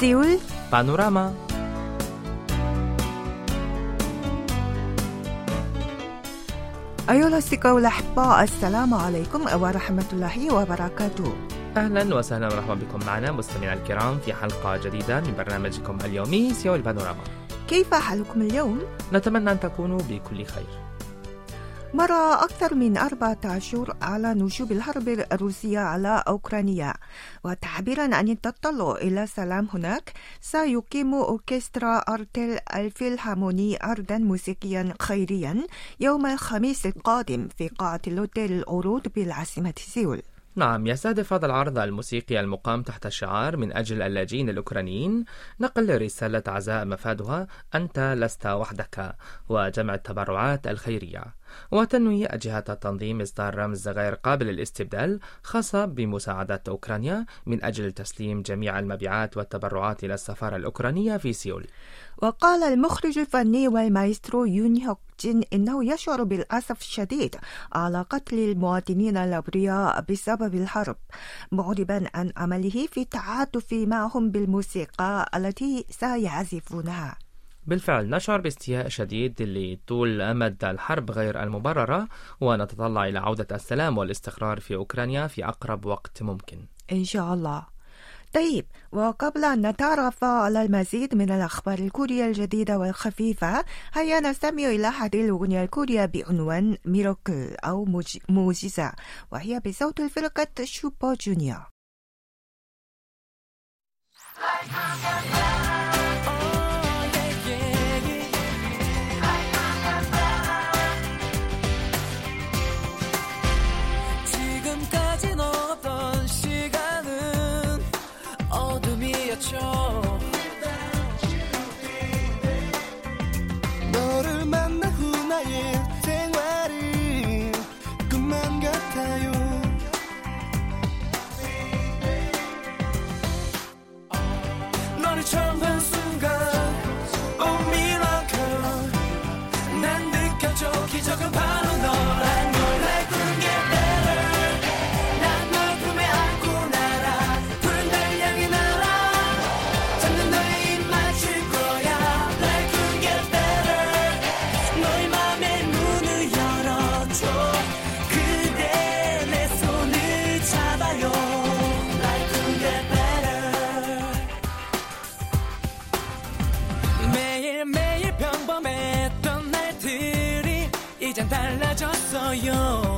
سيول. بانوراما. أيها الأصدقاء الأحباء السلام عليكم ورحمة الله وبركاته. أهلا وسهلا ومرحبا بكم معنا مستمعينا الكرام في حلقة جديدة من برنامجكم اليومي سيول بانوراما. كيف حالكم اليوم؟ نتمنى أن تكونوا بكل خير. مر أكثر من أربعة أشهر على نشوب الحرب الروسية على أوكرانيا. وتعبيرا عن التطلع إلى السلام هناك سيقيم أوركسترا أرتل الفيلهارموني عرضا موسيقيا خيريا يوم الخميس القادم في قاعة لوتيه للعروض بالعاصمة سيول. نعم يستهدف هذا العرض الموسيقي المقام تحت شعار من أجل اللاجئين الأوكرانيين. نقل رسالة عزاء مفادها أنت لست وحدك وجمع التبرعات الخيرية. وتنوي أجهزة التنظيم إصدار رمز غير قابل للاستبدال خاصة بمساعدة أوكرانيا من أجل تسليم جميع المبيعات والتبرعات إلى السفارة الأوكرانية في سيول. وقال المخرج الفني والمايسترو يون هيوك جين إنه يشعر بالأسف الشديد على قتل المواطنين الأبرياء بسبب الحرب معربا عن عمله في التعاطف معهم بالموسيقى التي سيعزفونها. بالفعل نشعر باستياء شديد لطول أمد الحرب غير المبررة ونتطلع إلى عودة السلام والاستقرار في أوكرانيا في أقرب وقت ممكن. إن شاء الله. طيب وقبل أن نتعرف على المزيد من الأخبار الكورية الجديدة والخفيفة هيا نستمع إلى هذه الأغنية الكورية بعنوان ميراكل أو معجزة وهي بصوت الفرقة شوبر جونيور. know.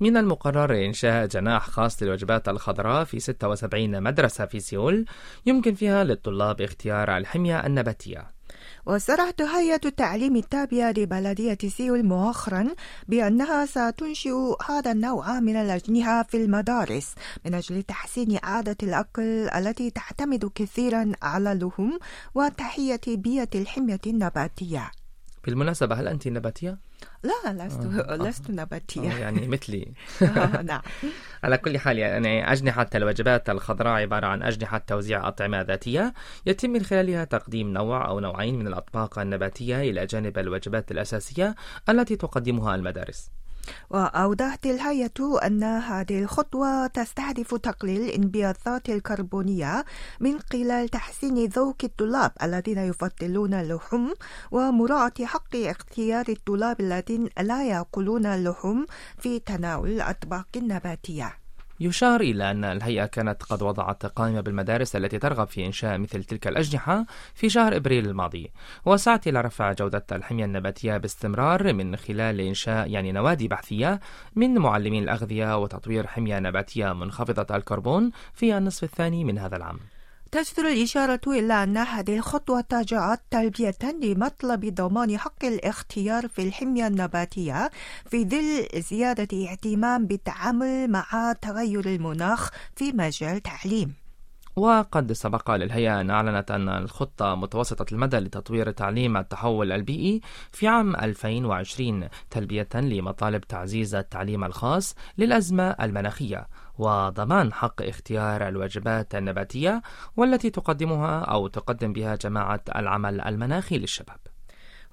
من المقرر إنشاء جناح خاص للوجبات الخضراء في 76 مدرسة في سيول يمكن فيها للطلاب اختيار الحمية النباتية وصرحت هيئة التعليم التابعة لبلدية سيول مؤخرا بأنها ستنشئ هذا النوع من الأجنحة في المدارس من أجل تحسين عادة الأكل التي تعتمد كثيرا على اللحوم وتحية بيئة الحمية النباتية بالمناسبة هل أنت نباتية؟ لا لست آه. لست آه، نباتية يعني مثلي. آه، نعم. على كل حال يعني أجنحة الوجبات الخضراء عبارة عن أجنحة توزيع أطعمة ذاتية يتم من خلالها تقديم نوع أو نوعين من الأطباق النباتية إلى جانب الوجبات الأساسية التي تقدمها المدارس. وأوضحت الهيئة أن هذه الخطوة تستهدف تقليل الانبعاثات الكربونية من خلال تحسين ذوق الطلاب الذين يفضلون اللحوم ومراعاة حق اختيار الطلاب الذين لا يأكلون اللحوم في تناول الأطباق النباتية. يشار إلى أن الهيئة كانت قد وضعت قائمة بالمدارس التي ترغب في إنشاء مثل تلك الأجنحة في شهر إبريل الماضي. وسعت إلى رفع جودة الحمية النباتية باستمرار من خلال إنشاء يعني نوادي بحثية من معلمين الأغذية وتطوير حمية نباتية منخفضة الكربون في النصف الثاني من هذا العام. تجدر الإشارة إلى أن هذه الخطوة جاءت تلبية لمطلب ضمان حق الاختيار في الحمية النباتية في ظل زيادة اهتمام بالتعامل مع تغير المناخ في مجال التعليم. وقد سبق للهيئة أن أعلنت أن الخطة متوسطة المدى لتطوير تعليم التحول البيئي في عام 2020 تلبية لمطالب تعزيز التعليم الخاص للأزمة المناخية وضمان حق اختيار الوجبات النباتية والتي تقدمها أو تقدم بها جماعة العمل المناخي للشباب.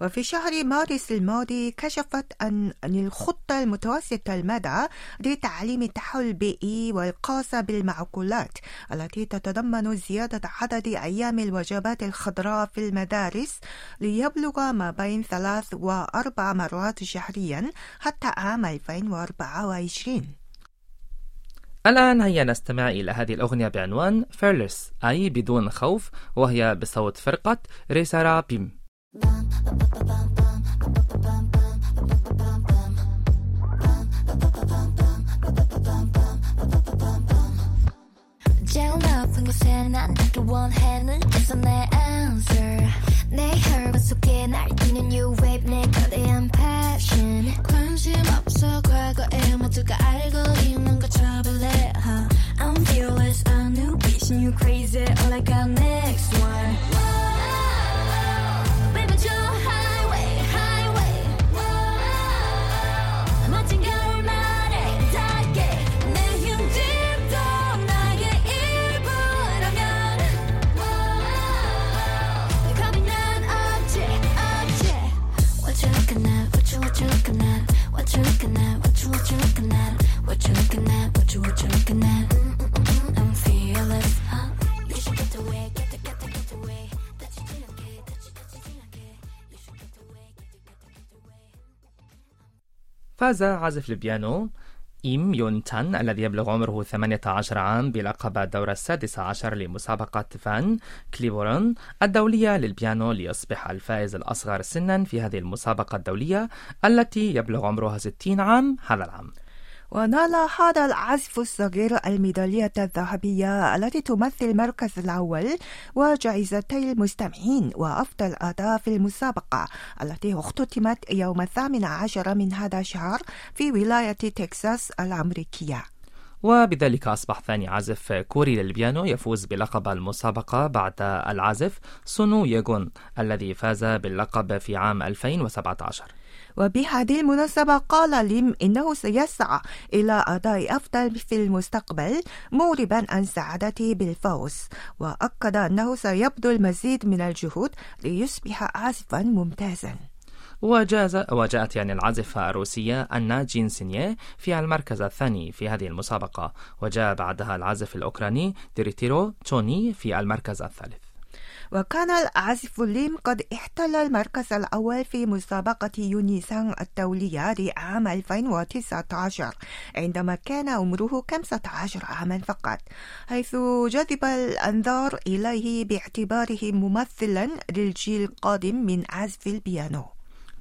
وفي شهر مارس الماضي كشفت أن الخطة المتوسطة المدى لتعليم التحول البيئي والقاسة بالمعقولات التي تتضمن زيادة عدد أيام الوجبات الخضراء في المدارس ليبلغ ما بين ثلاث وأربع مرات شهريا حتى عام 2024 الآن هيا نستمع إلى هذه الأغنية بعنوان Fearless أي بدون خوف وهي بصوت فرقة ريسارا بيم 제일 높은 곳에 난 닿기 원해 눈에서 내 answer 내 혈관 속에 날뛰는 new wave 내 거대한 passion 관심 없 어 과거에 모두가 알고 있는 거 trouble I'm fearless a new vision you crazy all I got next one فاز عازف البيانو ليم يون تشان الذي يبلغ عمره 18 عام بلقب الدورة السادسة عشر لمسابقة فان كليبورن الدولية للبيانو ليصبح الفائز الأصغر سنا في هذه المسابقة الدولية التي يبلغ عمرها 60 عام هذا العام. ونال هذا العازف الصغير الميدالية الذهبية التي تمثل المركز الأول وجائزتي المستمعين وأفضل أداء في المسابقة التي اختتمت يوم الثامن عشر من هذا الشهر في ولاية تكساس الأمريكية. وبذلك أصبح ثاني عازف كوري للبيانو يفوز بلقب المسابقة بعد العازف سونو ييغون الذي فاز باللقب في عام 2017 وبهذه المناسبة قال ليم إنه سيسعى إلى أداء أفضل في المستقبل معربا عن سعادته بالفوز. وأكد أنه سيبذل المزيد من الجهود ليصبح عازفا ممتازا. وجاز وجاءت يعني العازفة الروسية آنا جينيوشيني في المركز الثاني في هذه المسابقة وجاء بعدها العازف الأوكراني دميترو تشوني في المركز الثالث. وكان العازف ليم قد احتل المركز الأول في مسابقة يون إيسانغ الدولية لعام 2019 عندما كان عمره 15 عاما فقط حيث جذب الأنظار إليه باعتباره ممثلا للجيل القادم من عازفي البيانو.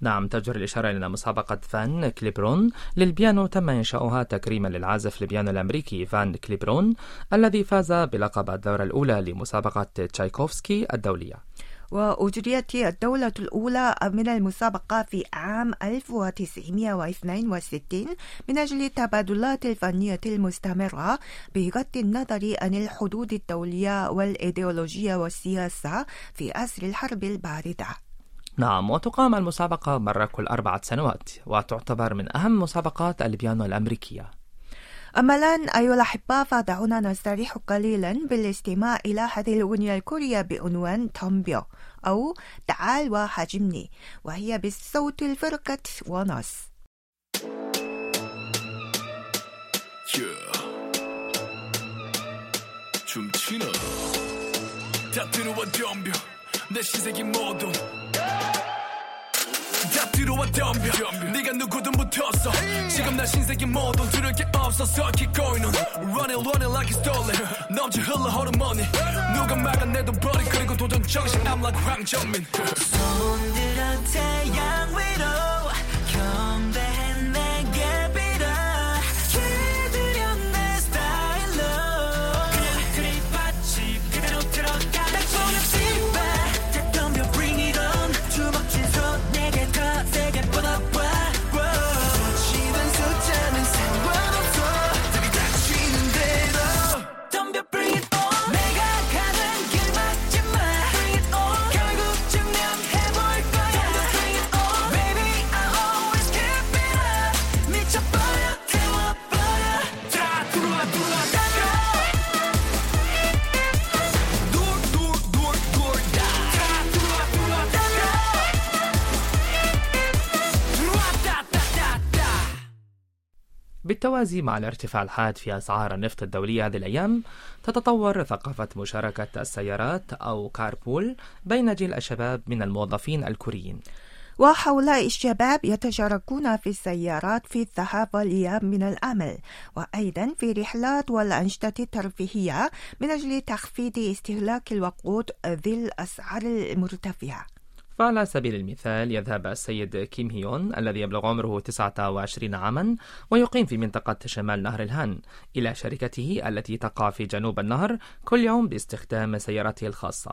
نعم تجدر الإشارة إلى مسابقة فان كليبورن للبيانو تم إنشاؤها تكريما لعازف البيانو الأمريكي فان كليبورن الذي فاز بلقب الدورة الأولى لمسابقة تشايكوفسكي الدولية. وأجريت الدورة الأولى من المسابقة في عام 1962 من أجل التبادلات الفنية المستمرة بغض النظر عن الحدود الدولية والإيديولوجية والسياسة في عصر الحرب الباردة. نعم وتقام المسابقة مرة كل أربعة سنوات وتعتبر من أهم مسابقات البيانو الأمريكية أما الآن أيها الأحبة فدعونا نستريح قليلا بالاستماع إلى هذه الأغنية الكورية بعنوان تومبيو أو تعال وهاجمني وهي بصوت الفرقة وناس 춤추는 다 들어와 덤벼 내 신세계 모두 다 들어와 덤벼 네가 누구든 붙었어. 지금 나 신세계 모두 들을 게 없어서 keep going on. Running running like it's stolen. 넘쳐 흘러 호르몬이 누가 막아내도 버리. 그리고 도전 정신 I'm like 황정민 손들어 태양 위로 بالتوازي مع الارتفاع الحاد في أسعار النفط الدولية هذه الأيام تتطور ثقافة مشاركة السيارات أو كاربول بين جيل الشباب من الموظفين الكوريين. وهؤلاء الشباب يتشاركون في السيارات في الذهاب والإياب من العمل وأيضا في رحلات والأنشطة الترفيهية من أجل تخفيض استهلاك الوقود ذي الأسعار المرتفعة. فعلى سبيل المثال يذهب السيد كيم هيون الذي يبلغ عمره 29 عاما ويقيم في منطقة شمال نهر الهان إلى شركته التي تقع في جنوب النهر كل يوم باستخدام سيارته الخاصة.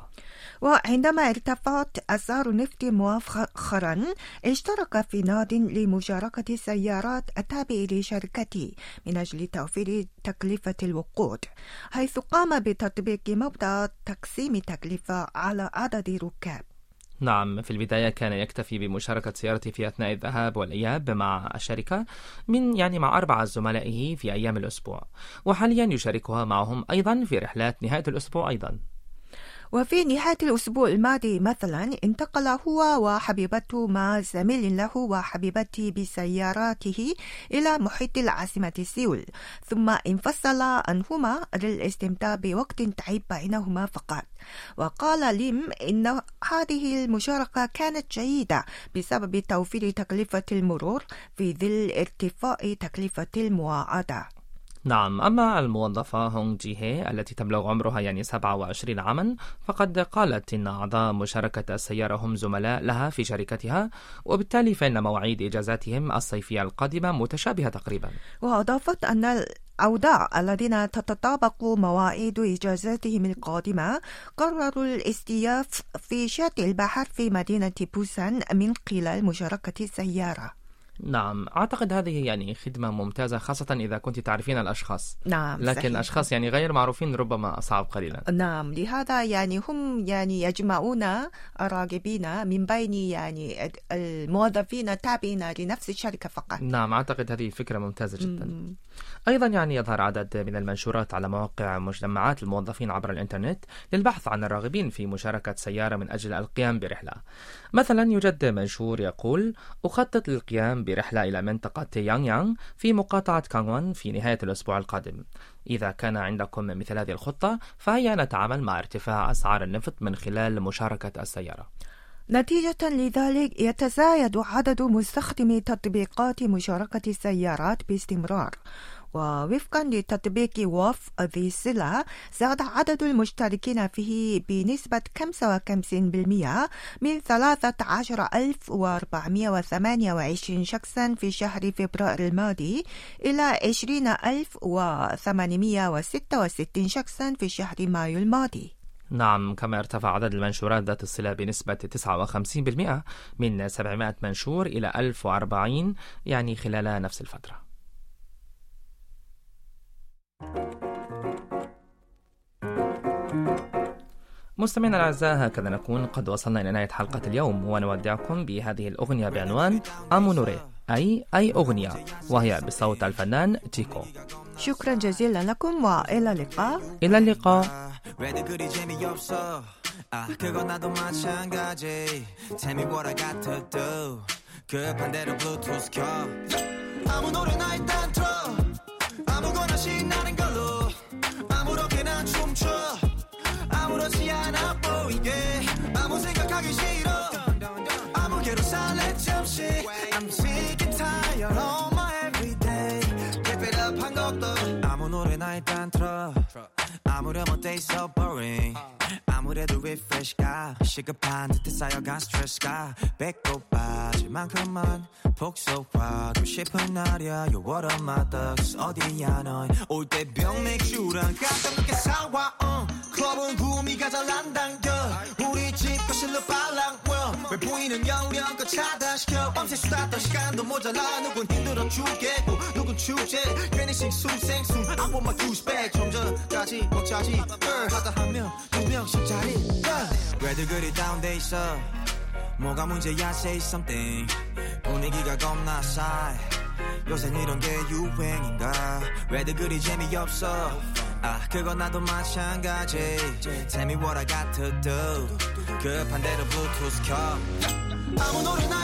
وعندما ارتفعت أسعار النفط مؤخرا اشترك في ناد لمشاركة السيارات التابع لشركته من أجل توفير تكلفة الوقود حيث قام بتطبيق مبدأ تقسيم التكلفة على عدد ركاب. نعم في البداية كان يكتفي بمشاركة سيارته في أثناء الذهاب والإياب مع الشركة من يعني مع أربعة زملائه في أيام الأسبوع وحاليا يشاركها معهم أيضا في رحلات نهاية الأسبوع أيضا. وفي نهاية الأسبوع الماضي مثلا انتقل هو وحبيبته مع زميل له وحبيبته بسياراته إلى محيط العاصمة سيول. ثم انفصل عنهما للاستمتاع بوقت تعب بينهما فقط. وقال ليم إن هذه المشاركة كانت جيدة بسبب توفير تكلفة المرور في ظل ارتفاع تكلفة المواعدة. نعم أما الموظفة هونغ جي هي التي تبلغ عمرها يعني 27 عاما فقد قالت إن أعضاء مشاركة السيارة هم زملاء لها في شركتها وبالتالي فإن مواعيد إجازاتهم الصيفية القادمة متشابهة تقريبا. وأضافت أن الأوداع الذين تتطابق مواعيد إجازاتهم القادمة قرروا الاستياف في شاطئ البحر في مدينة بوسان من خلال مشاركة السيارة. نعم أعتقد هذه يعني خدمة ممتازة خاصة إذا كنت تعرفين الأشخاص. نعم لكن صحيح. الأشخاص يعني غير معروفين ربما أصعب قليلا. نعم لهذا يعني هم يعني يجمعون الراغبين من بين يعني الموظفين التابعين لنفس الشركة فقط. نعم أعتقد هذه فكرة ممتازة جدا. مم. أيضا يعني يظهر عدد من المنشورات على مواقع مجتمعات الموظفين عبر الإنترنت للبحث عن الراغبين في مشاركة سيارة من أجل القيام برحلة. مثلا يوجد منشور يقول أخطط للقيام برحلة إلى منطقة يانغ يانغ في مقاطعة كانغوان في نهاية الأسبوع القادم. إذا كان عندكم مثل هذه الخطة فهيا نتعامل مع ارتفاع أسعار النفط من خلال مشاركة السيارة. نتيجة لذلك يتزايد عدد مستخدمي تطبيقات مشاركة السيارات باستمرار. ووفقا لتطبيق وف السلة زاد عدد المشتركين فيه بنسبة 55% من 13428 شخصا في شهر فبراير الماضي إلى 20866 شخصا في شهر مايو الماضي. نعم كما ارتفع عدد المنشورات ذات الصلة بنسبة 59% من 700 منشور إلى 1040 يعني خلال نفس الفترة. مستمعينا الأعزاء هكذا نكون قد وصلنا إلى نهاية حلقة اليوم ونودعكم بهذه الأغنية بعنوان أمونوري أي أي أغنية وهي بصوت الفنان تيكو شكرا جزيلا لكم وإلى اللقاء إلى اللقاء 왜들 그리 재미없어 아 그건 나도 마찬가지 Tell me what I got to do 급한 대로 블루투스 켜 아무 노래나 일단 틀어 아무거나 신나는 걸로. 아무렇게나 춤춰. 아무렇지 않아 보이게. 아무 생각하기 싫어. 아무개로 살래 잠시. I'm sick and tired of my everyday. Keep it up 한 곡도 아무 노래나 일단 틀어. 아무렴 어때 so boring. 아무래도 refresh가 시급한 듯해 쌓여간 스트레스가 배꼽 빠질 만큼만 폭소하고 싶은 날이야. You're of my thugs. 어디야 넌올때 병 맥주랑 깜짝 늦게 사와 uh. 클럽은 구미가 잘안 당겨. 우리 집 거실로 빨랑 왜 보이는 영령껏 차단시켜. 밤새 수다 떨 시간도 모자라. 누군 힘들어 죽겠고 누군 축제. 괜히 싱숭생숭 I want my juice back 좀 전까지 먹자지. 하다 한명두 명씩 자리 왜들 그리 다운돼 있어. 뭐가 문제야 say something. 분위기가 겁나 싸해. 요샌 이런 게 유행인가? 왜들 그리 재미없어. 아 그건 나도 마찬가지. Tell me what I got to do 급한 대로 블루투스 켜. 아무 노래나